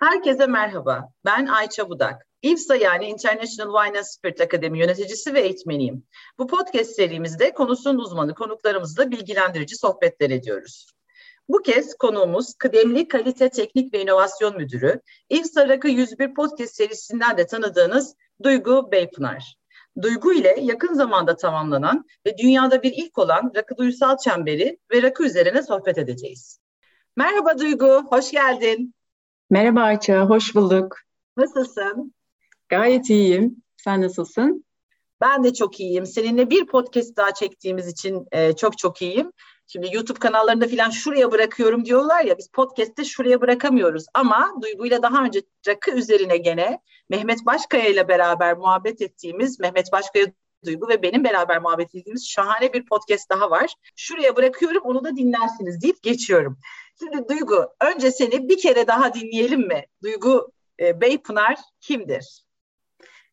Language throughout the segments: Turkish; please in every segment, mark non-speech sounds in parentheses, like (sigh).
Herkese merhaba. Ben Ayça Budak. IFSA yani International Wine and Spirit Akademi yöneticisi ve eğitmeniyim. Bu podcast serimizde konusunun uzmanı konuklarımızla bilgilendirici sohbetler ediyoruz. Bu kez konuğumuz kıdemli kalite teknik ve inovasyon müdürü, IFSA Rakı 101 podcast serisinden de tanıdığınız Duygu Beypınar. Duygu ile yakın zamanda tamamlanan ve dünyada bir ilk olan rakı duysal çemberi ve rakı üzerine sohbet edeceğiz. Merhaba Duygu, hoş geldin. Merhaba Ayça, hoş bulduk. Nasılsın? Gayet iyiyim. Sen nasılsın? Ben de çok iyiyim. Seninle bir podcast daha çektiğimiz için e, çok çok iyiyim. Şimdi YouTube kanallarında falan şuraya bırakıyorum diyorlar ya biz podcast'te şuraya bırakamıyoruz. Ama Duygu'yla daha önce rakı üzerine gene Mehmet Başkaya ile beraber muhabbet ettiğimiz Mehmet Başkaya Duygu ve benim beraber muhabbet ettiğimiz şahane bir podcast daha var. Şuraya bırakıyorum onu da dinlersiniz deyip geçiyorum. Şimdi Duygu önce seni bir kere daha dinleyelim mi? Duygu e, Beypınar kimdir?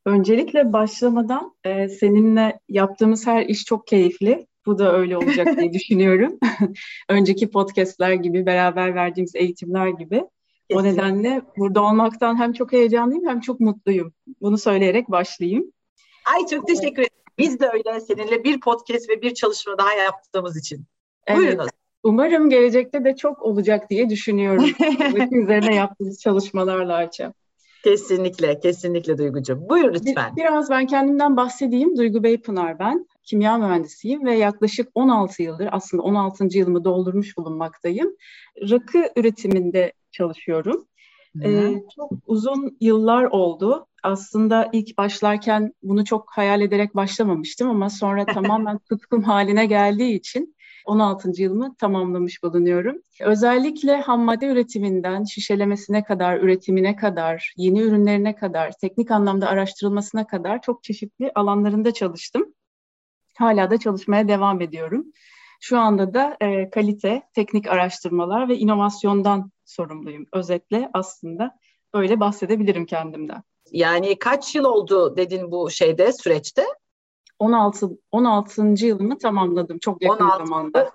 Öncelikle başlamadan e, seninle yaptığımız her iş çok keyifli. Bu da öyle olacak diye (laughs) düşünüyorum. (laughs) Önceki podcastler gibi, beraber verdiğimiz eğitimler gibi. Kesin. O nedenle burada olmaktan hem çok heyecanlıyım hem çok mutluyum. Bunu söyleyerek başlayayım. Ay çok teşekkür ederim. Biz de öyle seninle bir podcast ve bir çalışma daha yaptığımız için. Evet. Buyurunuz. Umarım gelecekte de çok olacak diye düşünüyorum. (laughs) üzerine yaptığımız çalışmalarla Ayça. Kesinlikle, kesinlikle Duygucuğum. Buyur lütfen. Biraz ben kendimden bahsedeyim. Duygu Beypınar ben. Kimya mühendisiyim ve yaklaşık 16 yıldır aslında 16. yılımı doldurmuş bulunmaktayım. Rakı üretiminde çalışıyorum. Ee, çok uzun yıllar oldu. Aslında ilk başlarken bunu çok hayal ederek başlamamıştım ama sonra (laughs) tamamen tutkum haline geldiği için 16. yılımı tamamlamış bulunuyorum. Özellikle ham madde üretiminden şişelemesine kadar, üretimine kadar, yeni ürünlerine kadar, teknik anlamda araştırılmasına kadar çok çeşitli alanlarında çalıştım. Hala da çalışmaya devam ediyorum. Şu anda da e, kalite, teknik araştırmalar ve inovasyondan sorumluyum. Özetle aslında öyle bahsedebilirim kendimden. Yani kaç yıl oldu dedin bu şeyde, süreçte? 16 16. yılımı tamamladım çok yakın 16. zamanda.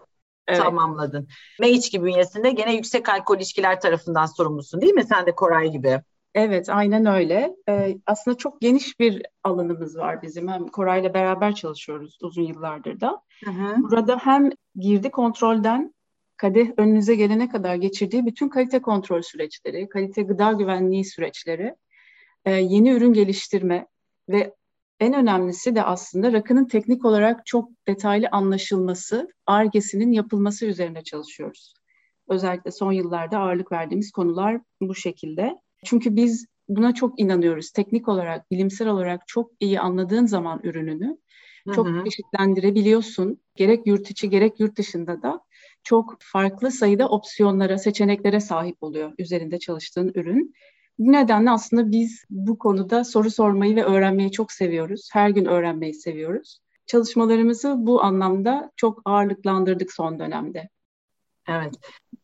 Evet. Tamamladın. M2 bünyesinde gene yüksek alkol ilişkiler tarafından sorumlusun değil mi? Sen de Koray gibi. Evet, aynen öyle. Ee, aslında çok geniş bir alanımız var bizim. Hem Koray'la beraber çalışıyoruz uzun yıllardır da. Hı hı. Burada hem girdi kontrolden kadeh önünüze gelene kadar geçirdiği bütün kalite kontrol süreçleri, kalite gıda güvenliği süreçleri, e, yeni ürün geliştirme ve en önemlisi de aslında rakının teknik olarak çok detaylı anlaşılması, argesinin yapılması üzerine çalışıyoruz. Özellikle son yıllarda ağırlık verdiğimiz konular bu şekilde. Çünkü biz buna çok inanıyoruz. Teknik olarak, bilimsel olarak çok iyi anladığın zaman ürününü çok hı hı. çeşitlendirebiliyorsun. Gerek yurt içi gerek yurt dışında da çok farklı sayıda opsiyonlara, seçeneklere sahip oluyor üzerinde çalıştığın ürün. Bu nedenle aslında biz bu konuda soru sormayı ve öğrenmeyi çok seviyoruz. Her gün öğrenmeyi seviyoruz. Çalışmalarımızı bu anlamda çok ağırlıklandırdık son dönemde. Evet.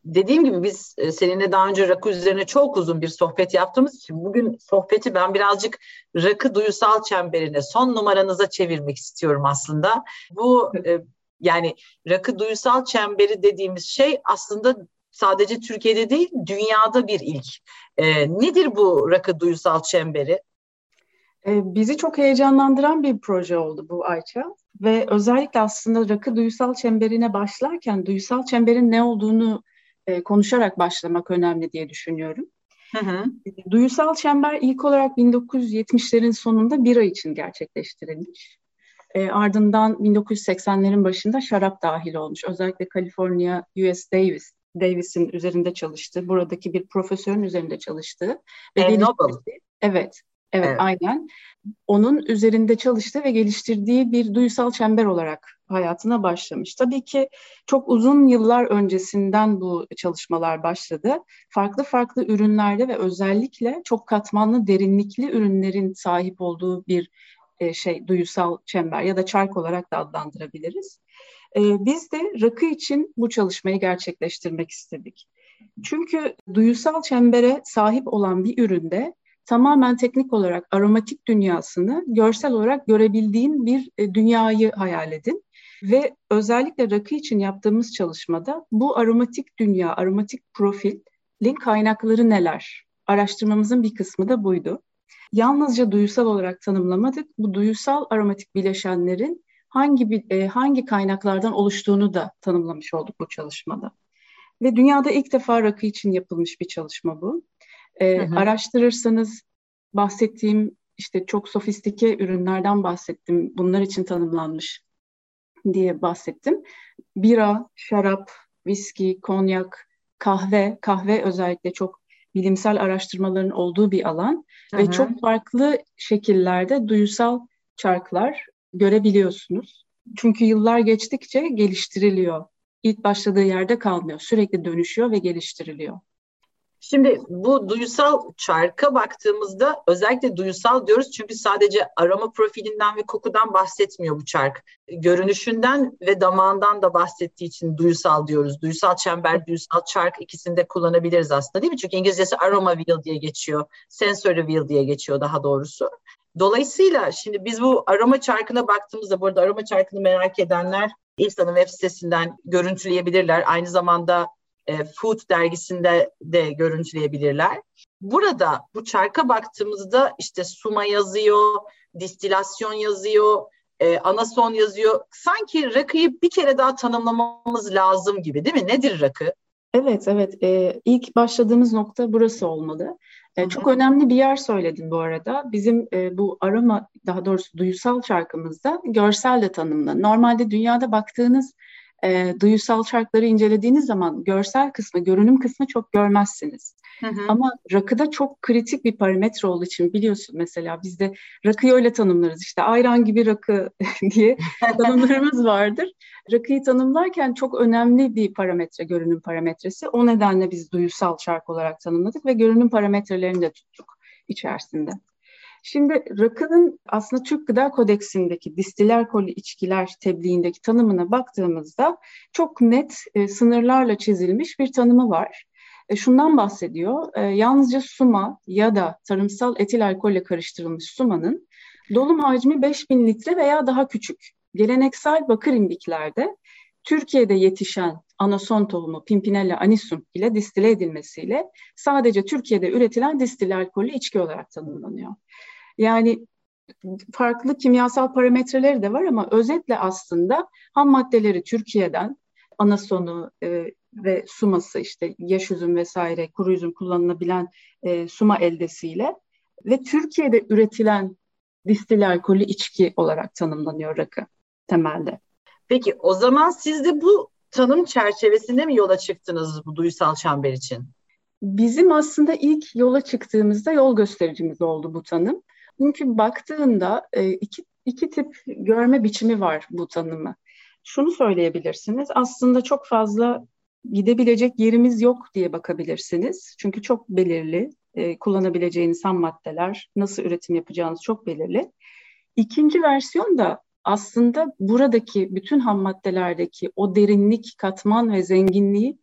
Dediğim gibi biz e, seninle daha önce rakı üzerine çok uzun bir sohbet yaptığımız için bugün sohbeti ben birazcık rakı duyusal çemberine son numaranıza çevirmek istiyorum aslında. Bu (laughs) e, yani rakı duyusal çemberi dediğimiz şey aslında sadece Türkiye'de değil dünyada bir ilk. E, nedir bu rakı duysal çemberi? E, bizi çok heyecanlandıran bir proje oldu bu Ayça ve özellikle aslında rakı duysal çemberine başlarken duysal çemberin ne olduğunu e, konuşarak başlamak önemli diye düşünüyorum. Hı hı. Duyusal çember ilk olarak 1970'lerin sonunda bira için gerçekleştirilmiş. E, ardından 1980'lerin başında şarap dahil olmuş. Özellikle California US Davis Davis'in üzerinde çalıştığı, buradaki bir profesörün üzerinde çalıştığı. Ve e, Nobel. Evet, evet, evet, aynen. Onun üzerinde çalıştığı ve geliştirdiği bir duysal çember olarak hayatına başlamış. Tabii ki çok uzun yıllar öncesinden bu çalışmalar başladı. Farklı farklı ürünlerde ve özellikle çok katmanlı, derinlikli ürünlerin sahip olduğu bir e, şey duyusal çember ya da çark olarak da adlandırabiliriz. E, biz de rakı için bu çalışmayı gerçekleştirmek istedik. Çünkü duyusal çembere sahip olan bir üründe tamamen teknik olarak aromatik dünyasını görsel olarak görebildiğin bir e, dünyayı hayal edin. Ve özellikle rakı için yaptığımız çalışmada bu aromatik dünya, aromatik profilin kaynakları neler? araştırmamızın bir kısmı da buydu. Yalnızca duyusal olarak tanımlamadık. Bu duyusal aromatik bileşenlerin hangi bir, e, hangi kaynaklardan oluştuğunu da tanımlamış olduk bu çalışmada. Ve dünyada ilk defa rakı için yapılmış bir çalışma bu. E, hı hı. Araştırırsanız bahsettiğim işte çok sofistike ürünlerden bahsettim. Bunlar için tanımlanmış diye bahsettim. Bira, şarap, viski, konyak, kahve, kahve özellikle çok bilimsel araştırmaların olduğu bir alan Hı-hı. ve çok farklı şekillerde duyusal çarklar görebiliyorsunuz. Çünkü yıllar geçtikçe geliştiriliyor. İlk başladığı yerde kalmıyor. Sürekli dönüşüyor ve geliştiriliyor. Şimdi bu duysal çarka baktığımızda özellikle duysal diyoruz çünkü sadece arama profilinden ve kokudan bahsetmiyor bu çark. Görünüşünden ve damağından da bahsettiği için duysal diyoruz. Duysal çember, duysal çark ikisini de kullanabiliriz aslında değil mi? Çünkü İngilizcesi aroma wheel diye geçiyor, sensory wheel diye geçiyor daha doğrusu. Dolayısıyla şimdi biz bu arama çarkına baktığımızda, bu arada arama çarkını merak edenler İlsan'ın web sitesinden görüntüleyebilirler. Aynı zamanda e, Food dergisinde de görüntüleyebilirler. Burada bu çarka baktığımızda işte suma yazıyor, distilasyon yazıyor, e, anason yazıyor. Sanki rakıyı bir kere daha tanımlamamız lazım gibi değil mi? Nedir rakı? Evet, evet. Ee, ilk başladığımız nokta burası olmalı. Ee, çok önemli bir yer söyledin bu arada. Bizim e, bu arama, daha doğrusu duyusal şarkımızda görsel de tanımlı. Normalde dünyada baktığınız e, duyusal şarkıları incelediğiniz zaman görsel kısmı, görünüm kısmı çok görmezsiniz. Hı hı. Ama rakıda çok kritik bir parametre olduğu için biliyorsun mesela bizde rakıyı öyle tanımlarız işte ayran gibi rakı (laughs) diye tanımlarımız vardır. Rakıyı tanımlarken çok önemli bir parametre görünüm parametresi. O nedenle biz duyusal şarkı olarak tanımladık ve görünüm parametrelerini de tuttuk içerisinde. Şimdi rakının aslında Türk Gıda Kodeksindeki distiler koli içkiler tebliğindeki tanımına baktığımızda çok net e, sınırlarla çizilmiş bir tanımı var. E, şundan bahsediyor, e, yalnızca suma ya da tarımsal etil alkolle karıştırılmış sumanın dolum hacmi 5000 litre veya daha küçük. Geleneksel bakır imbiklerde Türkiye'de yetişen anason tohumu Pimpinella anisum ile distile edilmesiyle sadece Türkiye'de üretilen distil alkollü içki olarak tanımlanıyor. Yani farklı kimyasal parametreleri de var ama özetle aslında ham maddeleri Türkiye'den anasonu e, ve suması işte yaş üzüm vesaire kuru üzüm kullanılabilen e, suma eldesiyle ve Türkiye'de üretilen distil alkolü içki olarak tanımlanıyor rakı temelde. Peki o zaman siz de bu tanım çerçevesinde mi yola çıktınız bu duysal çember için? Bizim aslında ilk yola çıktığımızda yol göstericimiz oldu bu tanım. Çünkü baktığında e, iki, iki tip görme biçimi var bu tanımı. Şunu söyleyebilirsiniz, aslında çok fazla gidebilecek yerimiz yok diye bakabilirsiniz. Çünkü çok belirli, e, kullanabileceğiniz ham maddeler, nasıl üretim yapacağınız çok belirli. İkinci versiyon da aslında buradaki bütün ham maddelerdeki o derinlik, katman ve zenginliği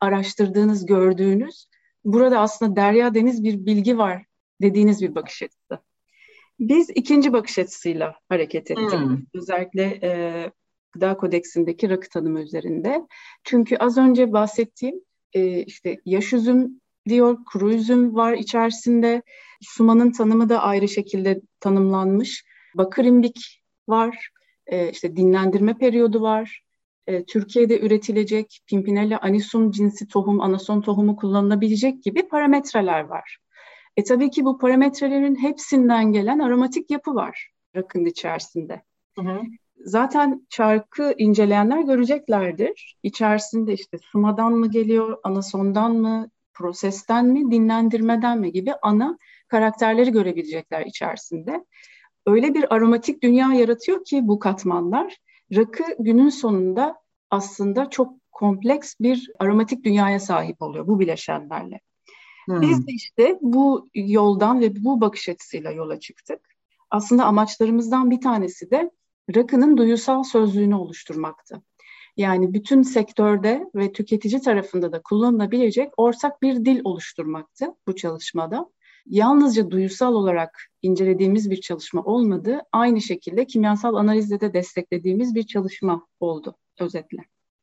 araştırdığınız, gördüğünüz, burada aslında derya deniz bir bilgi var dediğiniz bir bakış açısı. Biz ikinci bakış açısıyla hareket ettik. Hmm. Özellikle e, Gıda Kodeksindeki rakı tanımı üzerinde. Çünkü az önce bahsettiğim e, işte yaş üzüm diyor, kuru üzüm var içerisinde. Sumanın tanımı da ayrı şekilde tanımlanmış. Bakır imbik var, e, işte dinlendirme periyodu var. E, Türkiye'de üretilecek Pimpinella anisum cinsi tohum, anason tohumu kullanılabilecek gibi parametreler var. E tabii ki bu parametrelerin hepsinden gelen aromatik yapı var rakının içerisinde. Hı hı. Zaten çarkı inceleyenler göreceklerdir. İçerisinde işte sumadan mı geliyor, anasondan mı, prosesten mi, dinlendirmeden mi gibi ana karakterleri görebilecekler içerisinde. Öyle bir aromatik dünya yaratıyor ki bu katmanlar rakı günün sonunda aslında çok kompleks bir aromatik dünyaya sahip oluyor bu bileşenlerle. Hmm. Biz de işte bu yoldan ve bu bakış açısıyla yola çıktık. Aslında amaçlarımızdan bir tanesi de rakının duyusal sözlüğünü oluşturmaktı. Yani bütün sektörde ve tüketici tarafında da kullanılabilecek ortak bir dil oluşturmaktı bu çalışmada. Yalnızca duyusal olarak incelediğimiz bir çalışma olmadı. Aynı şekilde kimyasal analizde de desteklediğimiz bir çalışma oldu özetle.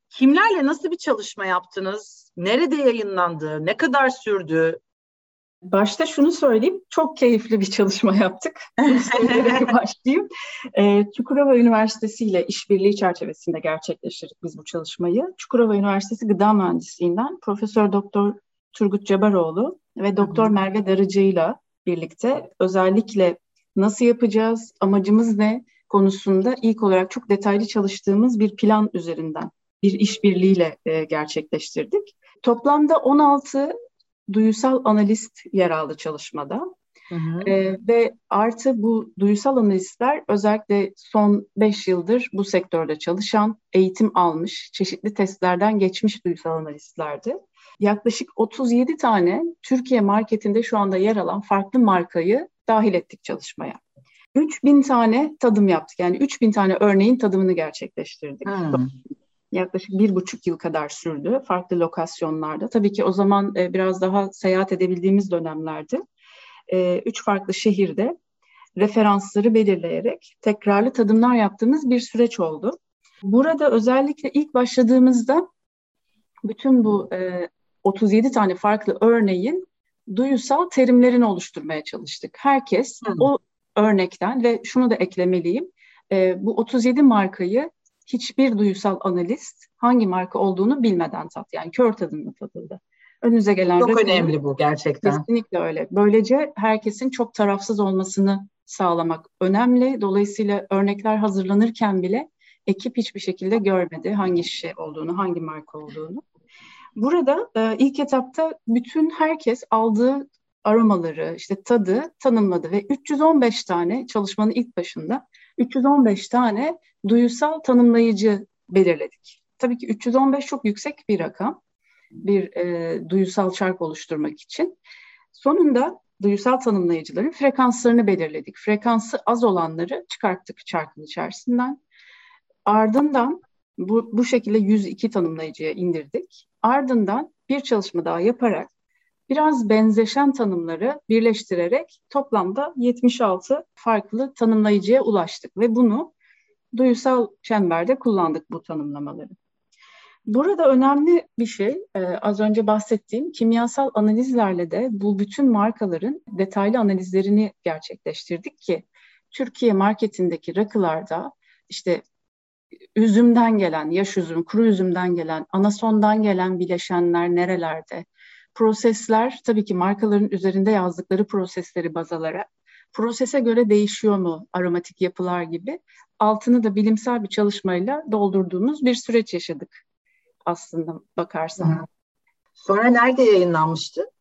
Kimlerle nasıl bir çalışma yaptınız? Nerede yayınlandı? Ne kadar sürdü? Başta şunu söyleyeyim, çok keyifli bir çalışma yaptık. (laughs) başlayayım. E, Çukurova Üniversitesi ile işbirliği çerçevesinde gerçekleştirdik biz bu çalışmayı. Çukurova Üniversitesi Gıda Mühendisliğinden Profesör Doktor Turgut Cebaroğlu ve Doktor Merve Darıcı ile birlikte özellikle nasıl yapacağız, amacımız ne konusunda ilk olarak çok detaylı çalıştığımız bir plan üzerinden bir işbirliğiyle e, gerçekleştirdik. Toplamda 16 duyusal analist yer aldı çalışmada. Hı hı. E, ve artı bu duyusal analistler özellikle son 5 yıldır bu sektörde çalışan, eğitim almış, çeşitli testlerden geçmiş duyusal analistlerdi. Yaklaşık 37 tane Türkiye marketinde şu anda yer alan farklı markayı dahil ettik çalışmaya. 3000 tane tadım yaptık. Yani 3000 tane örneğin tadımını gerçekleştirdik. Hmm. Yaklaşık bir buçuk yıl kadar sürdü farklı lokasyonlarda. Tabii ki o zaman e, biraz daha seyahat edebildiğimiz dönemlerdi. E, üç farklı şehirde referansları belirleyerek tekrarlı tadımlar yaptığımız bir süreç oldu. Burada özellikle ilk başladığımızda bütün bu e, 37 tane farklı örneğin duyusal terimlerini oluşturmaya çalıştık. Herkes Hı. o örnekten ve şunu da eklemeliyim. E, bu 37 markayı hiçbir duyusal analist hangi marka olduğunu bilmeden tat. Yani kör tadında tadıldı. Önünüze gelen Çok önemli bu gerçekten. Kesinlikle öyle. Böylece herkesin çok tarafsız olmasını sağlamak önemli. Dolayısıyla örnekler hazırlanırken bile ekip hiçbir şekilde görmedi hangi şişe olduğunu, hangi marka olduğunu. Burada e, ilk etapta bütün herkes aldığı aromaları, işte tadı tanımladı ve 315 tane çalışmanın ilk başında 315 tane duyusal tanımlayıcı belirledik. Tabii ki 315 çok yüksek bir rakam bir e, duyusal çark oluşturmak için. Sonunda duyusal tanımlayıcıların frekanslarını belirledik. Frekansı az olanları çıkarttık çarkın içerisinden. Ardından bu, bu şekilde 102 tanımlayıcıya indirdik. Ardından bir çalışma daha yaparak biraz benzeşen tanımları birleştirerek toplamda 76 farklı tanımlayıcıya ulaştık ve bunu duyusal çemberde kullandık bu tanımlamaları. Burada önemli bir şey, e, az önce bahsettiğim kimyasal analizlerle de bu bütün markaların detaylı analizlerini gerçekleştirdik ki Türkiye marketindeki rakılarda işte üzümden gelen, yaş üzüm, kuru üzümden gelen, anasondan gelen bileşenler nerelerde, prosesler tabii ki markaların üzerinde yazdıkları prosesleri baz alarak prosese göre değişiyor mu aromatik yapılar gibi altını da bilimsel bir çalışmayla doldurduğumuz bir süreç yaşadık aslında bakarsan. Sonra nerede yayınlanmıştı?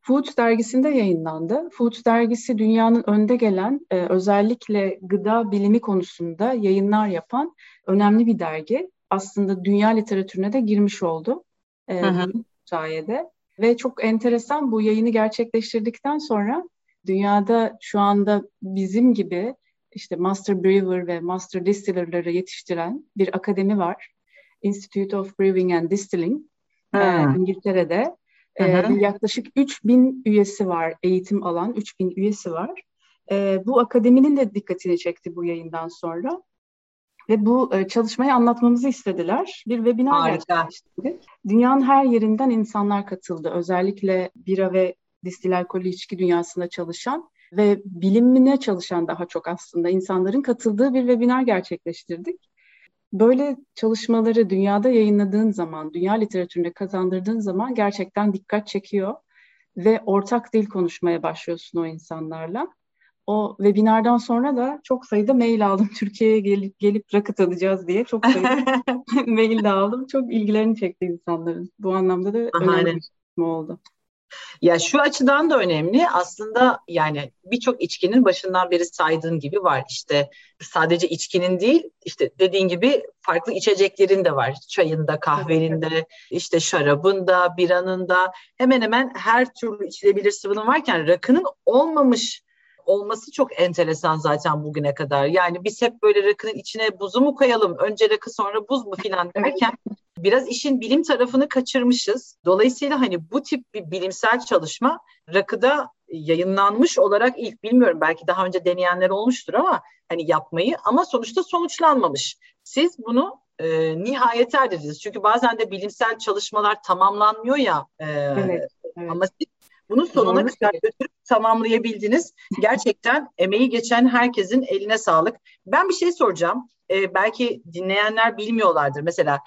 Food dergisinde yayınlandı. Food dergisi dünyanın önde gelen e, özellikle gıda bilimi konusunda yayınlar yapan önemli bir dergi. Aslında dünya literatürüne de girmiş oldu e, sayede. Ve çok enteresan bu yayını gerçekleştirdikten sonra dünyada şu anda bizim gibi işte Master Brewer ve Master Distiller'ları yetiştiren bir akademi var. Institute of Brewing and Distilling e, İngiltere'de. E, yaklaşık 3000 üyesi var, eğitim alan 3000 üyesi var. E, bu akademinin de dikkatini çekti bu yayından sonra. Ve bu e, çalışmayı anlatmamızı istediler. Bir webinar gerçekleştirdik. Dünyanın her yerinden insanlar katıldı. Özellikle bira ve distil alkolü içki dünyasında çalışan ve bilimine çalışan daha çok aslında insanların katıldığı bir webinar gerçekleştirdik. Böyle çalışmaları dünyada yayınladığın zaman, dünya literatüründe kazandırdığın zaman gerçekten dikkat çekiyor ve ortak dil konuşmaya başlıyorsun o insanlarla. O webinardan sonra da çok sayıda mail aldım. (laughs) Türkiye'ye gelip, gelip rakı tadacağız diye çok sayıda (laughs) (laughs) mail de aldım. Çok ilgilerini çekti insanların. Bu anlamda da önemli bir oldu. Ya şu açıdan da önemli aslında yani birçok içkinin başından beri saydığın gibi var işte sadece içkinin değil işte dediğin gibi farklı içeceklerin de var çayında kahvenin işte şarabın da biranın da hemen hemen her türlü içilebilir sıvının varken rakının olmamış olması çok enteresan zaten bugüne kadar. Yani biz hep böyle rakının içine buzu mu koyalım, önce rakı sonra buz mu filan derken biraz işin bilim tarafını kaçırmışız. Dolayısıyla hani bu tip bir bilimsel çalışma rakıda yayınlanmış olarak ilk bilmiyorum belki daha önce deneyenler olmuştur ama hani yapmayı ama sonuçta sonuçlanmamış. Siz bunu e, nihayet erdiniz. Çünkü bazen de bilimsel çalışmalar tamamlanmıyor ya. E, evet, evet. Ama siz Bunu sonuna Doğru. kadar götürüp tamamlayabildiniz. Gerçekten emeği geçen herkesin eline sağlık. Ben bir şey soracağım. Ee, belki dinleyenler bilmiyorlardır. Mesela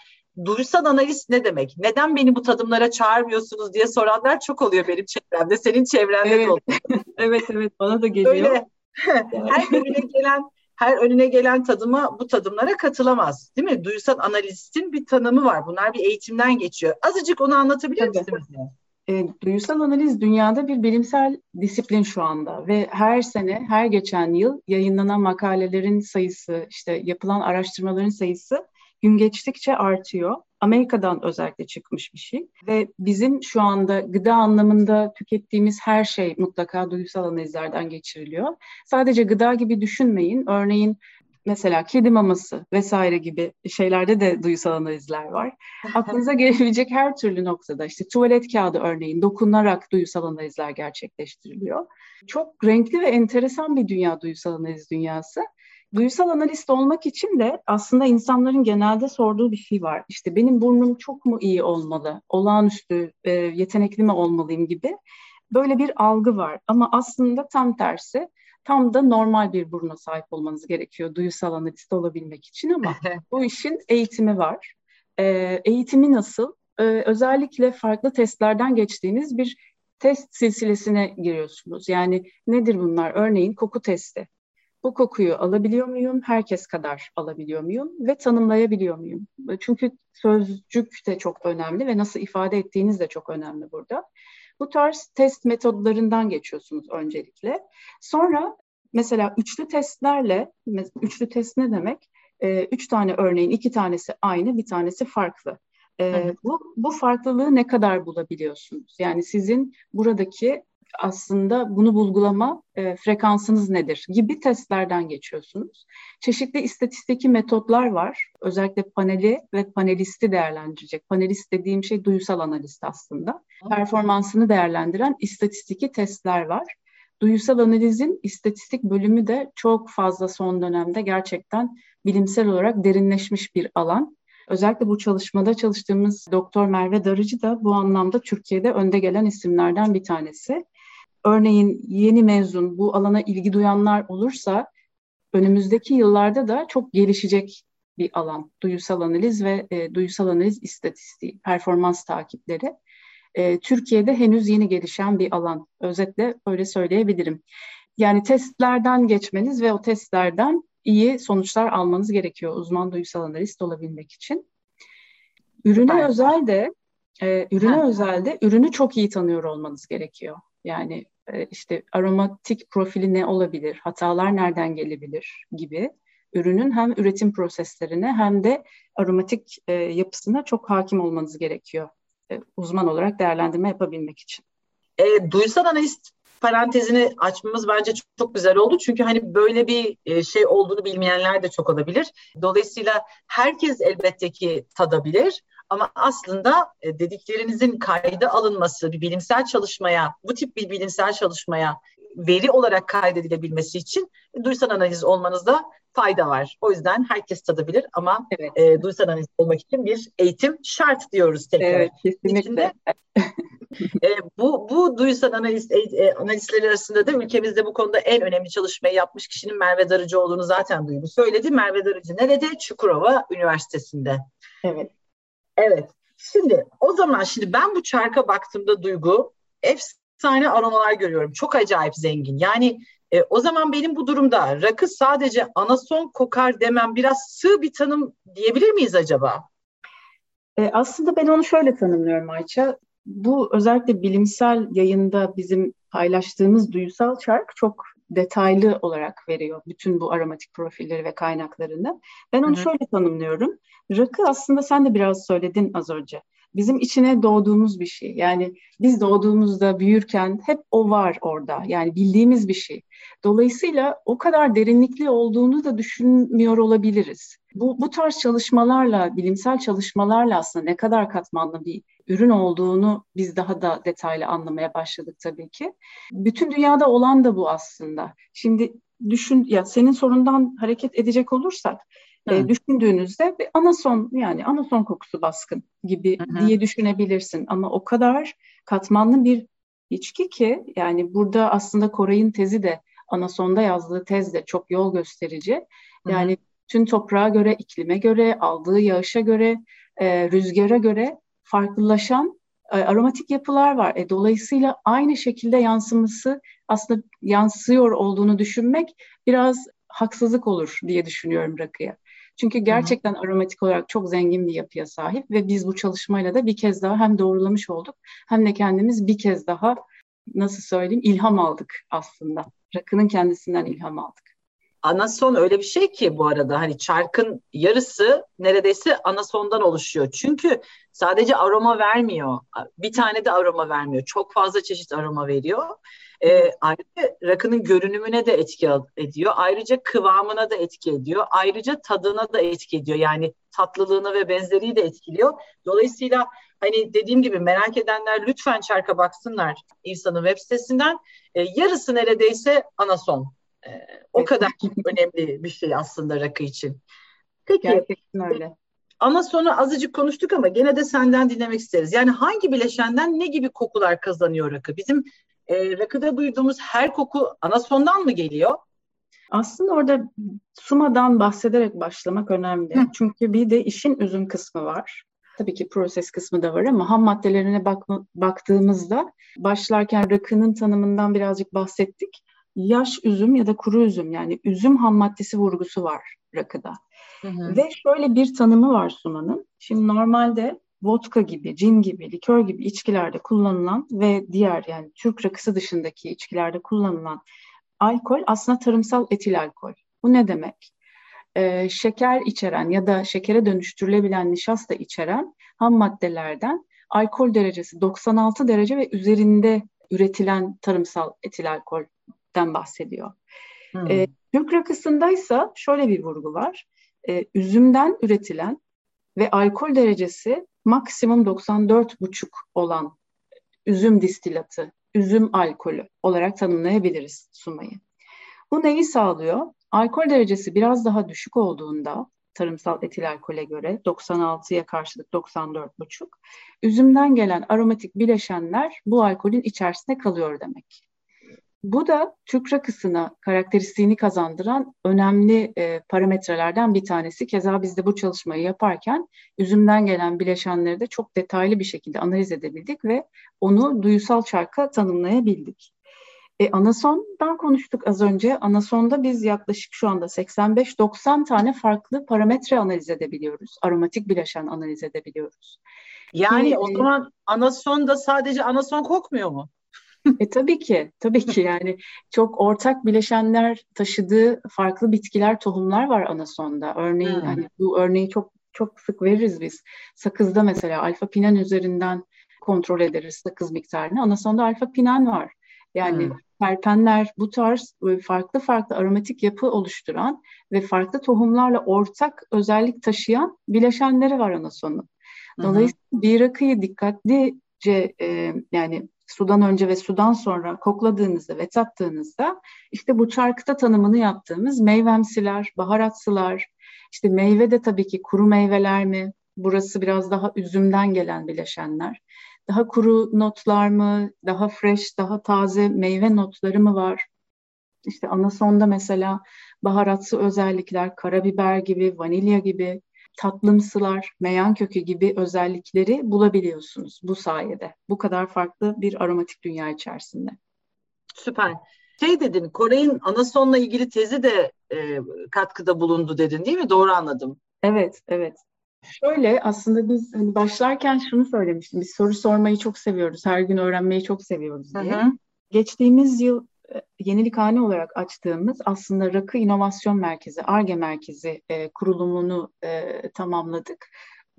duysal analiz ne demek? Neden beni bu tadımlara çağırmıyorsunuz diye soranlar çok oluyor benim çevremde. Senin çevrende evet. de oluyor. (laughs) evet evet bana da geliyor. Öyle (laughs) (laughs) her önüne gelen her önüne gelen tadıma bu tadımlara katılamaz. Değil mi? Duysal analistin bir tanımı var. Bunlar bir eğitimden geçiyor. Azıcık onu anlatabilir misiniz? E, duysal analiz dünyada bir bilimsel disiplin şu anda ve her sene, her geçen yıl yayınlanan makalelerin sayısı, işte yapılan araştırmaların sayısı gün geçtikçe artıyor. Amerika'dan özellikle çıkmış bir şey ve bizim şu anda gıda anlamında tükettiğimiz her şey mutlaka duysal analizlerden geçiriliyor. Sadece gıda gibi düşünmeyin. Örneğin mesela kedi maması vesaire gibi şeylerde de duysal analizler var. Aklınıza gelebilecek her türlü noktada işte tuvalet kağıdı örneğin dokunarak duysal analizler gerçekleştiriliyor. Çok renkli ve enteresan bir dünya duysal analiz dünyası. Duysal analist olmak için de aslında insanların genelde sorduğu bir şey var. İşte benim burnum çok mu iyi olmalı, olağanüstü, e, yetenekli mi olmalıyım gibi böyle bir algı var. Ama aslında tam tersi, tam da normal bir buruna sahip olmanız gerekiyor duysal analist olabilmek için ama (laughs) bu işin eğitimi var. E, eğitimi nasıl? E, özellikle farklı testlerden geçtiğiniz bir test silsilesine giriyorsunuz. Yani nedir bunlar? Örneğin koku testi. Bu kokuyu alabiliyor muyum? Herkes kadar alabiliyor muyum? Ve tanımlayabiliyor muyum? Çünkü sözcük de çok önemli ve nasıl ifade ettiğiniz de çok önemli burada. Bu tarz test metodlarından geçiyorsunuz öncelikle. Sonra mesela üçlü testlerle, üçlü test ne demek? Ee, üç tane örneğin iki tanesi aynı, bir tanesi farklı. Ee, bu, bu farklılığı ne kadar bulabiliyorsunuz? Yani sizin buradaki aslında bunu bulgulama e, frekansınız nedir gibi testlerden geçiyorsunuz. Çeşitli istatistiki metotlar var. Özellikle paneli ve panelisti değerlendirecek. Panelist dediğim şey duyusal analist aslında. Performansını değerlendiren istatistiki testler var. Duyusal analizin istatistik bölümü de çok fazla son dönemde gerçekten bilimsel olarak derinleşmiş bir alan. Özellikle bu çalışmada çalıştığımız Doktor Merve Darıcı da bu anlamda Türkiye'de önde gelen isimlerden bir tanesi. Örneğin yeni mezun bu alana ilgi duyanlar olursa önümüzdeki yıllarda da çok gelişecek bir alan. Duyusal analiz ve e, duyusal analiz istatistiği, performans takipleri. E, Türkiye'de henüz yeni gelişen bir alan. Özetle öyle söyleyebilirim. Yani testlerden geçmeniz ve o testlerden iyi sonuçlar almanız gerekiyor uzman duyusal analist olabilmek için. Ürüne evet. özel de e, ürüne ha. özel de ürünü çok iyi tanıyor olmanız gerekiyor. Yani işte aromatik profili ne olabilir, hatalar nereden gelebilir gibi ürünün hem üretim proseslerine hem de aromatik e, yapısına çok hakim olmanız gerekiyor e, uzman olarak değerlendirme yapabilmek için. E, duysal analist parantezini açmamız bence çok, çok güzel oldu. Çünkü hani böyle bir e, şey olduğunu bilmeyenler de çok olabilir. Dolayısıyla herkes elbette ki tadabilir. Ama aslında e, dediklerinizin kayda alınması, bir bilimsel çalışmaya, bu tip bir bilimsel çalışmaya veri olarak kaydedilebilmesi için duysal analiz olmanızda fayda var. O yüzden herkes tadabilir ama evet. e, duysal analiz olmak için bir eğitim şart diyoruz tekrar. Evet, kesinlikle. (laughs) e, bu bu duysal analiz e, analistleri arasında da ülkemizde bu konuda en önemli çalışmayı yapmış kişinin Merve Darıcı olduğunu zaten duymuş. Söyledi Merve Darıcı nerede? Çukurova Üniversitesi'nde. Evet. Evet. Şimdi o zaman şimdi ben bu çarka baktığımda Duygu efsane aromalar görüyorum. Çok acayip zengin. Yani e, o zaman benim bu durumda rakı sadece anason kokar demem biraz sığ bir tanım diyebilir miyiz acaba? E, aslında ben onu şöyle tanımlıyorum Ayça. Bu özellikle bilimsel yayında bizim paylaştığımız duyusal çark çok detaylı olarak veriyor bütün bu aromatik profilleri ve kaynaklarını. Ben onu Hı-hı. şöyle tanımlıyorum. Rakı aslında sen de biraz söyledin az önce. Bizim içine doğduğumuz bir şey. Yani biz doğduğumuzda, büyürken hep o var orada. Yani bildiğimiz bir şey. Dolayısıyla o kadar derinlikli olduğunu da düşünmüyor olabiliriz. Bu, bu tarz çalışmalarla, bilimsel çalışmalarla aslında ne kadar katmanlı bir ürün olduğunu biz daha da detaylı anlamaya başladık tabii ki. Bütün dünyada olan da bu aslında. Şimdi düşün ya senin sorundan hareket edecek olursak e, düşündüğünüzde bir anason yani anason kokusu baskın gibi Hı-hı. diye düşünebilirsin ama o kadar katmanlı bir içki ki yani burada aslında Koray'ın tezi de Anason'da yazdığı tez de çok yol gösterici. Yani Hı-hı. tüm toprağa göre, iklime göre, aldığı yağışa göre, e, rüzgara göre farklılaşan e, aromatik yapılar var. E, dolayısıyla aynı şekilde yansıması aslında yansıyor olduğunu düşünmek biraz haksızlık olur diye düşünüyorum rakıya. Çünkü gerçekten Hı-hı. aromatik olarak çok zengin bir yapıya sahip ve biz bu çalışmayla da bir kez daha hem doğrulamış olduk hem de kendimiz bir kez daha nasıl söyleyeyim ilham aldık aslında. Rakının kendisinden ilham aldık. Anason öyle bir şey ki bu arada hani çarkın yarısı neredeyse anasondan oluşuyor. Çünkü sadece aroma vermiyor. Bir tane de aroma vermiyor. Çok fazla çeşit aroma veriyor. E, ayrıca rakının görünümüne de etki ediyor. Ayrıca kıvamına da etki ediyor. Ayrıca tadına da etki ediyor. Yani tatlılığını ve benzeriyi de etkiliyor. Dolayısıyla hani dediğim gibi merak edenler lütfen çarka baksınlar insanın web sitesinden. E, yarısı neredeyse anason. E, o kadar önemli bir şey aslında rakı için. Peki. Gerçekten öyle. Ama sonra azıcık konuştuk ama gene de senden dinlemek isteriz. Yani hangi bileşenden ne gibi kokular kazanıyor rakı? Bizim e, rakıda duyduğumuz her koku anasondan mı geliyor? Aslında orada sumadan bahsederek başlamak önemli. Hı. Çünkü bir de işin üzüm kısmı var. Tabii ki proses kısmı da var ama ham maddelerine bak baktığımızda başlarken rakının tanımından birazcık bahsettik. Yaş üzüm ya da kuru üzüm yani üzüm ham maddesi vurgusu var rakıda. Hı hı. Ve şöyle bir tanımı var sumanın. Şimdi normalde vodka gibi, cin gibi, likör gibi içkilerde kullanılan ve diğer yani Türk rakısı dışındaki içkilerde kullanılan alkol aslında tarımsal etil alkol. Bu ne demek? Ee, şeker içeren ya da şekere dönüştürülebilen nişasta içeren ham maddelerden alkol derecesi 96 derece ve üzerinde üretilen tarımsal etil alkolden bahsediyor. Hmm. Ee, Türk rakısındaysa şöyle bir vurgu var. Ee, üzümden üretilen ve alkol derecesi maksimum 94,5 olan üzüm distilatı, üzüm alkolü olarak tanımlayabiliriz sumayı. Bu neyi sağlıyor? Alkol derecesi biraz daha düşük olduğunda tarımsal etil alkole göre 96'ya karşılık 94,5 üzümden gelen aromatik bileşenler bu alkolün içerisinde kalıyor demek. Bu da Türk rakısına karakteristiğini kazandıran önemli e, parametrelerden bir tanesi. Keza biz de bu çalışmayı yaparken üzümden gelen bileşenleri de çok detaylı bir şekilde analiz edebildik ve onu duyusal çarka tanımlayabildik. E, Anason'dan konuştuk az önce. Anason'da biz yaklaşık şu anda 85-90 tane farklı parametre analiz edebiliyoruz. Aromatik bileşen analiz edebiliyoruz. Yani Ki, o zaman Anason'da sadece Anason kokmuyor mu? E tabii ki, tabii ki yani çok ortak bileşenler taşıdığı farklı bitkiler, tohumlar var anasonda. Örneğin hmm. hani bu örneği çok çok sık veririz biz. Sakızda mesela alfa pinen üzerinden kontrol ederiz sakız miktarını. Anasonda alfa pinen var. Yani hmm. terpenler bu tarz farklı farklı aromatik yapı oluşturan ve farklı tohumlarla ortak özellik taşıyan bileşenleri var anasonun. Dolayısıyla bir rakıyı dikkatlice e, yani sudan önce ve sudan sonra kokladığınızda ve tattığınızda işte bu çarkıta tanımını yaptığımız meyvemsiler, baharatsılar, işte meyve de tabii ki kuru meyveler mi? Burası biraz daha üzümden gelen bileşenler. Daha kuru notlar mı? Daha fresh, daha taze meyve notları mı var? İşte anasonda mesela baharatsı özellikler, karabiber gibi, vanilya gibi tatlımsılar, meyan kökü gibi özellikleri bulabiliyorsunuz bu sayede. Bu kadar farklı bir aromatik dünya içerisinde. Süper. Şey dedin, Koray'ın anasonla ilgili tezi de e, katkıda bulundu dedin değil mi? Doğru anladım. Evet, evet. Şöyle aslında biz hani başlarken şunu söylemiştim. Biz soru sormayı çok seviyoruz. Her gün öğrenmeyi çok seviyoruz diye. Hı hı. Geçtiğimiz yıl e, yenilikhane olarak açtığımız aslında Rakı İnovasyon Merkezi, ARGE Merkezi e, kurulumunu e, tamamladık.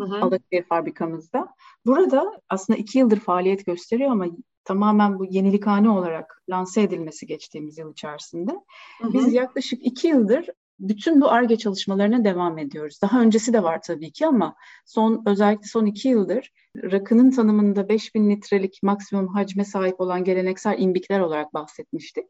Alaçatı fabrikamızda. Burada aslında iki yıldır faaliyet gösteriyor ama tamamen bu yenilikhane olarak lanse edilmesi geçtiğimiz yıl içerisinde. Hı hı. Biz yaklaşık iki yıldır bütün bu ARGE çalışmalarına devam ediyoruz. Daha öncesi de var tabii ki ama son özellikle son iki yıldır rakının tanımında 5000 litrelik maksimum hacme sahip olan geleneksel imbikler olarak bahsetmiştik.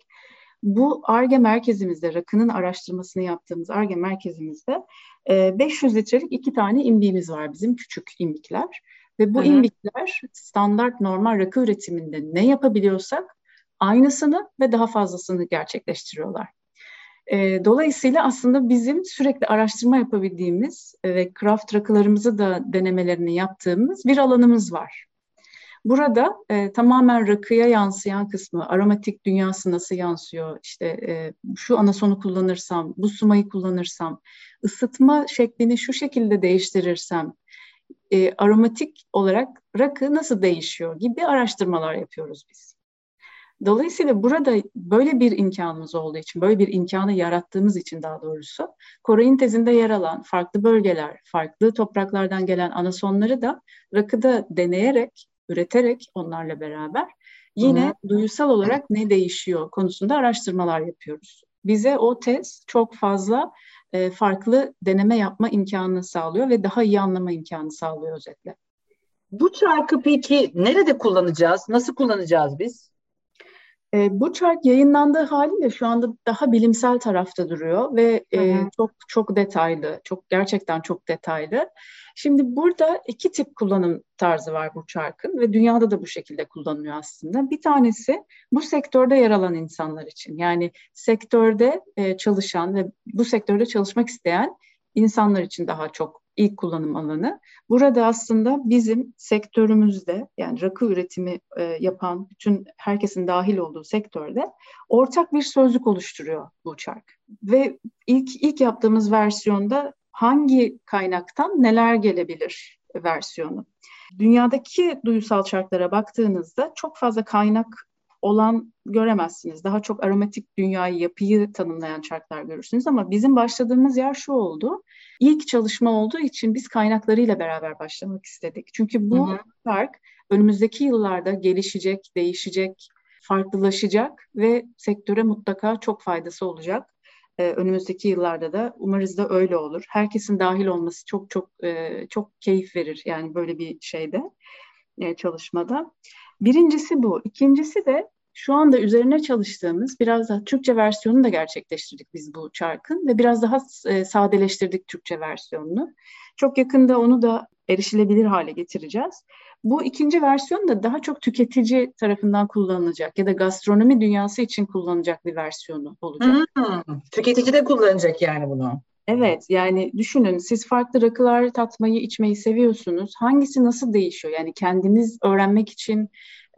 Bu ARGE merkezimizde, rakının araştırmasını yaptığımız ARGE merkezimizde 500 litrelik iki tane imbiğimiz var bizim, küçük imbikler. Ve bu imbikler standart normal rakı üretiminde ne yapabiliyorsak aynısını ve daha fazlasını gerçekleştiriyorlar. E, dolayısıyla aslında bizim sürekli araştırma yapabildiğimiz ve craft rakılarımızı da denemelerini yaptığımız bir alanımız var. Burada e, tamamen rakıya yansıyan kısmı, aromatik dünyası nasıl yansıyor, işte e, şu anasonu kullanırsam, bu sumayı kullanırsam, ısıtma şeklini şu şekilde değiştirirsem, e, aromatik olarak rakı nasıl değişiyor gibi araştırmalar yapıyoruz biz. Dolayısıyla burada böyle bir imkanımız olduğu için, böyle bir imkanı yarattığımız için daha doğrusu, Koray'ın tezinde yer alan farklı bölgeler, farklı topraklardan gelen anasonları da rakıda deneyerek, üreterek onlarla beraber yine Hı-hı. duyusal olarak ne değişiyor konusunda araştırmalar yapıyoruz. Bize o tez çok fazla e, farklı deneme yapma imkanını sağlıyor ve daha iyi anlama imkanı sağlıyor özetle. Bu çarkı peki nerede kullanacağız? Nasıl kullanacağız biz? E, bu çark yayınlandığı haliyle şu anda daha bilimsel tarafta duruyor ve e, çok çok detaylı, çok gerçekten çok detaylı. Şimdi burada iki tip kullanım tarzı var bu çarkın ve dünyada da bu şekilde kullanılıyor aslında. Bir tanesi bu sektörde yer alan insanlar için. Yani sektörde e, çalışan ve bu sektörde çalışmak isteyen insanlar için daha çok ilk kullanım alanı. Burada aslında bizim sektörümüzde yani rakı üretimi e, yapan bütün herkesin dahil olduğu sektörde ortak bir sözlük oluşturuyor bu çark. Ve ilk ilk yaptığımız versiyonda hangi kaynaktan neler gelebilir versiyonu. Dünyadaki duyusal çarklara baktığınızda çok fazla kaynak olan göremezsiniz. Daha çok aromatik dünyayı, yapıyı tanımlayan çarklar görürsünüz ama bizim başladığımız yer şu oldu. İlk çalışma olduğu için biz kaynaklarıyla beraber başlamak istedik. Çünkü bu hı çark önümüzdeki yıllarda gelişecek, değişecek, farklılaşacak ve sektöre mutlaka çok faydası olacak. Ee, önümüzdeki yıllarda da umarız da öyle olur. Herkesin dahil olması çok çok e, çok keyif verir yani böyle bir şeyde e, çalışmada. Birincisi bu. İkincisi de şu anda üzerine çalıştığımız biraz daha Türkçe versiyonunu da gerçekleştirdik biz bu çarkın ve biraz daha e, sadeleştirdik Türkçe versiyonunu. Çok yakında onu da erişilebilir hale getireceğiz. Bu ikinci versiyon da daha çok tüketici tarafından kullanılacak ya da gastronomi dünyası için kullanılacak bir versiyonu olacak. Hmm, tüketici de kullanacak yani bunu. Evet yani düşünün siz farklı rakılar tatmayı içmeyi seviyorsunuz. Hangisi nasıl değişiyor? Yani kendiniz öğrenmek için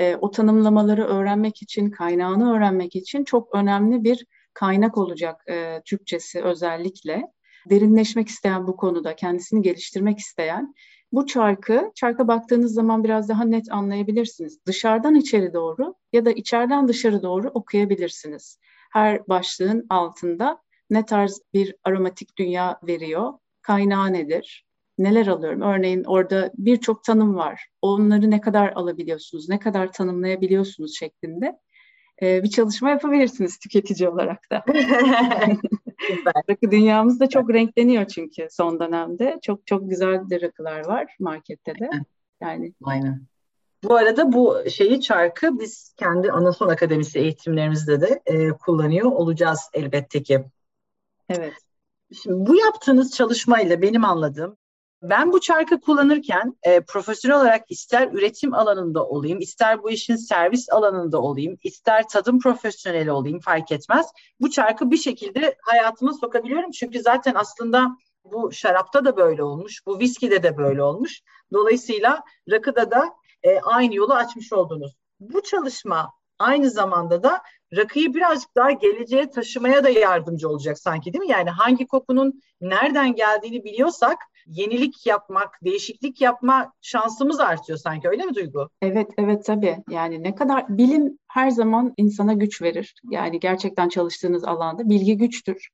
e, o tanımlamaları öğrenmek için kaynağını öğrenmek için çok önemli bir kaynak olacak e, Türkçesi özellikle. Derinleşmek isteyen bu konuda kendisini geliştirmek isteyen bu çarkı çarka baktığınız zaman biraz daha net anlayabilirsiniz. Dışarıdan içeri doğru ya da içeriden dışarı doğru okuyabilirsiniz. Her başlığın altında ne tarz bir aromatik dünya veriyor, kaynağı nedir, neler alıyorum? Örneğin orada birçok tanım var. Onları ne kadar alabiliyorsunuz, ne kadar tanımlayabiliyorsunuz şeklinde bir çalışma yapabilirsiniz tüketici olarak da. (laughs) Rakı dünyamız da çok renkleniyor çünkü son dönemde. Çok çok güzel de rakılar var markette de. Yani Aynen. Bu arada bu şeyi çarkı biz kendi Anason Akademisi eğitimlerimizde de e, kullanıyor olacağız elbette ki. Evet. Şimdi bu yaptığınız çalışmayla benim anladığım ben bu çarkı kullanırken e, profesyonel olarak ister üretim alanında olayım, ister bu işin servis alanında olayım, ister tadım profesyoneli olayım fark etmez. Bu çarkı bir şekilde hayatıma sokabiliyorum. Çünkü zaten aslında bu şarapta da böyle olmuş, bu viskide de böyle olmuş. Dolayısıyla rakıda da e, aynı yolu açmış oldunuz. Bu çalışma aynı zamanda da rakıyı birazcık daha geleceğe taşımaya da yardımcı olacak sanki değil mi? Yani hangi kokunun nereden geldiğini biliyorsak yenilik yapmak, değişiklik yapma şansımız artıyor sanki öyle mi Duygu? Evet, evet tabii. Yani ne kadar bilim her zaman insana güç verir. Yani gerçekten çalıştığınız alanda bilgi güçtür.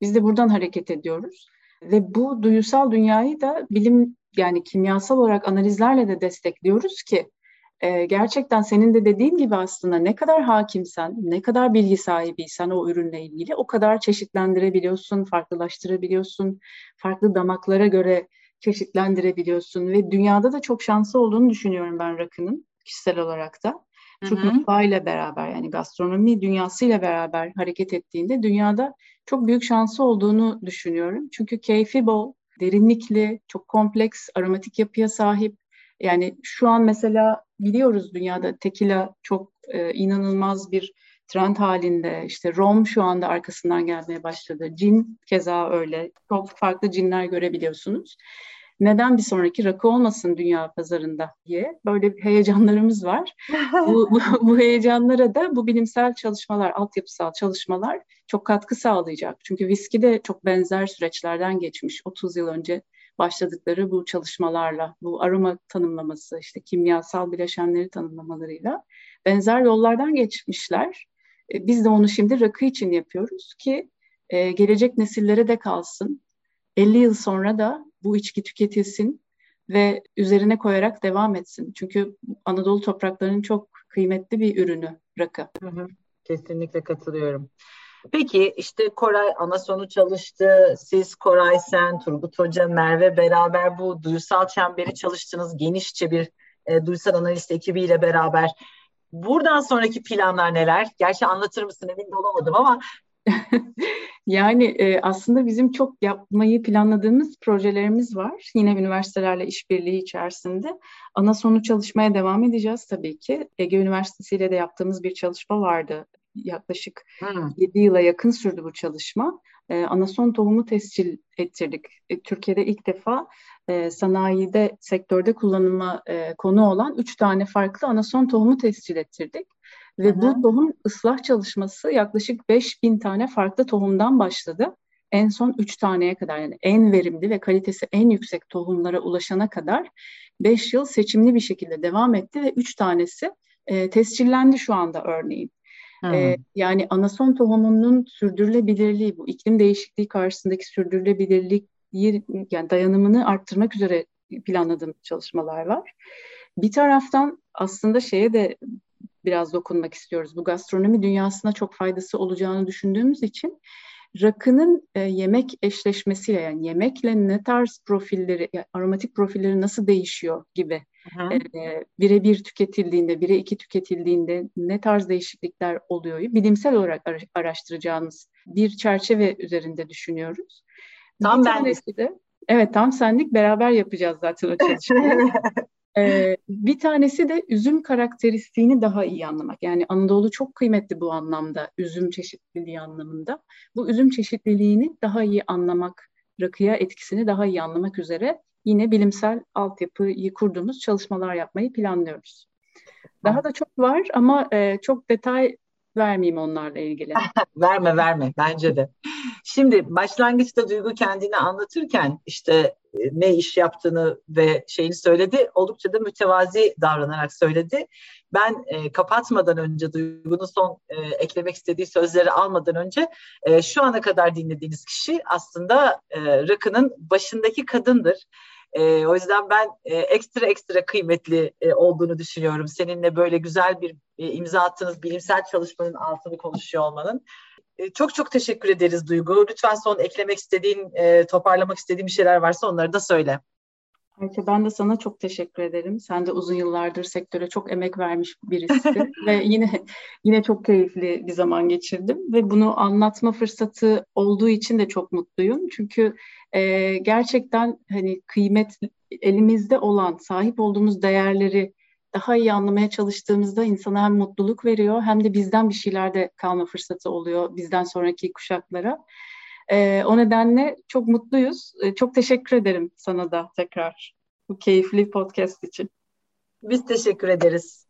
Biz de buradan hareket ediyoruz. Ve bu duyusal dünyayı da bilim yani kimyasal olarak analizlerle de destekliyoruz ki e, gerçekten senin de dediğin gibi aslında ne kadar hakimsen, ne kadar bilgi sahibiysen o ürünle ilgili o kadar çeşitlendirebiliyorsun, farklılaştırabiliyorsun, farklı damaklara göre çeşitlendirebiliyorsun ve dünyada da çok şanslı olduğunu düşünüyorum ben rakının kişisel olarak da. Türk mutfağıyla beraber yani gastronomi dünyasıyla beraber hareket ettiğinde dünyada çok büyük şansı olduğunu düşünüyorum. Çünkü keyfi bol, derinlikli, çok kompleks, aromatik yapıya sahip Yani şu an mesela biliyoruz dünyada tekila çok e, inanılmaz bir trend halinde. İşte rom şu anda arkasından gelmeye başladı. Cin keza öyle. Çok farklı cinler görebiliyorsunuz. Neden bir sonraki rakı olmasın dünya pazarında diye böyle heyecanlarımız var. (laughs) bu, bu, bu heyecanlara da bu bilimsel çalışmalar, altyapısal çalışmalar çok katkı sağlayacak. Çünkü viski de çok benzer süreçlerden geçmiş. 30 yıl önce başladıkları bu çalışmalarla, bu aroma tanımlaması, işte kimyasal bileşenleri tanımlamalarıyla benzer yollardan geçmişler. E, biz de onu şimdi rakı için yapıyoruz ki e, gelecek nesillere de kalsın. 50 yıl sonra da bu içki tüketilsin ve üzerine koyarak devam etsin. Çünkü Anadolu topraklarının çok kıymetli bir ürünü rakı. Hı hı, kesinlikle katılıyorum. Peki işte Koray ana sonu çalıştı. Siz Koray Sen, Turgut Hoca, Merve beraber bu duysal çemberi çalıştınız. Genişçe bir e, duysal analist ekibiyle beraber. Buradan sonraki planlar neler? Gerçi anlatır mısın emin de olamadım ama (laughs) yani e, aslında bizim çok yapmayı planladığımız projelerimiz var. Yine üniversitelerle işbirliği içerisinde. Ana sonu çalışmaya devam edeceğiz tabii ki. Ege Üniversitesi ile de yaptığımız bir çalışma vardı. Yaklaşık hmm. 7 yıla yakın sürdü bu çalışma. E, anason tohumu tescil ettirdik. E, Türkiye'de ilk defa e, sanayide, sektörde kullanıma e, konu olan 3 tane farklı anason tohumu tescil ettirdik. Ve Hı-hı. bu tohum ıslah çalışması yaklaşık 5000 tane farklı tohumdan başladı. En son 3 taneye kadar yani en verimli ve kalitesi en yüksek tohumlara ulaşana kadar 5 yıl seçimli bir şekilde devam etti ve 3 tanesi e, tescillendi şu anda örneğin. E, yani anason tohumunun sürdürülebilirliği bu iklim değişikliği karşısındaki sürdürülebilirlik yani dayanımını arttırmak üzere planladığım çalışmalar var. Bir taraftan aslında şeye de biraz dokunmak istiyoruz. Bu gastronomi dünyasına çok faydası olacağını düşündüğümüz için rakının e, yemek eşleşmesiyle yani yemekle ne tarz profilleri, yani aromatik profilleri nasıl değişiyor gibi e, bire bir tüketildiğinde, bire iki tüketildiğinde ne tarz değişiklikler oluyor bilimsel olarak araştıracağımız bir çerçeve üzerinde düşünüyoruz. Tam bir tanesi de Evet tam senlik beraber yapacağız zaten o çalışmayı. (laughs) Ee, bir tanesi de üzüm karakteristiğini daha iyi anlamak. Yani Anadolu çok kıymetli bu anlamda, üzüm çeşitliliği anlamında. Bu üzüm çeşitliliğini daha iyi anlamak, rakıya etkisini daha iyi anlamak üzere yine bilimsel altyapıyı kurduğumuz çalışmalar yapmayı planlıyoruz. Daha da çok var ama e, çok detay vermeyeyim onlarla ilgili. (laughs) verme verme bence de. Şimdi başlangıçta Duygu kendini anlatırken işte e, ne iş yaptığını ve şeyini söyledi. Oldukça da mütevazi davranarak söyledi. Ben e, kapatmadan önce Duygu'nun son e, eklemek istediği sözleri almadan önce e, şu ana kadar dinlediğiniz kişi aslında e, Rakı'nın başındaki kadındır. E, o yüzden ben e, ekstra ekstra kıymetli e, olduğunu düşünüyorum. Seninle böyle güzel bir e, imza attığınız bilimsel çalışmanın altını konuşuyor olmanın. E, çok çok teşekkür ederiz Duygu. Lütfen son eklemek istediğin, e, toparlamak istediğin bir şeyler varsa onları da söyle. Ayşe ben de sana çok teşekkür ederim. Sen de uzun yıllardır sektöre çok emek vermiş birisisin (laughs) ve yine yine çok keyifli bir zaman geçirdim ve bunu anlatma fırsatı olduğu için de çok mutluyum. Çünkü e, gerçekten hani kıymet elimizde olan, sahip olduğumuz değerleri daha iyi anlamaya çalıştığımızda insana hem mutluluk veriyor hem de bizden bir şeyler de kalma fırsatı oluyor bizden sonraki kuşaklara. E, o nedenle çok mutluyuz. E, çok teşekkür ederim sana da tekrar bu keyifli podcast için. Biz teşekkür ederiz.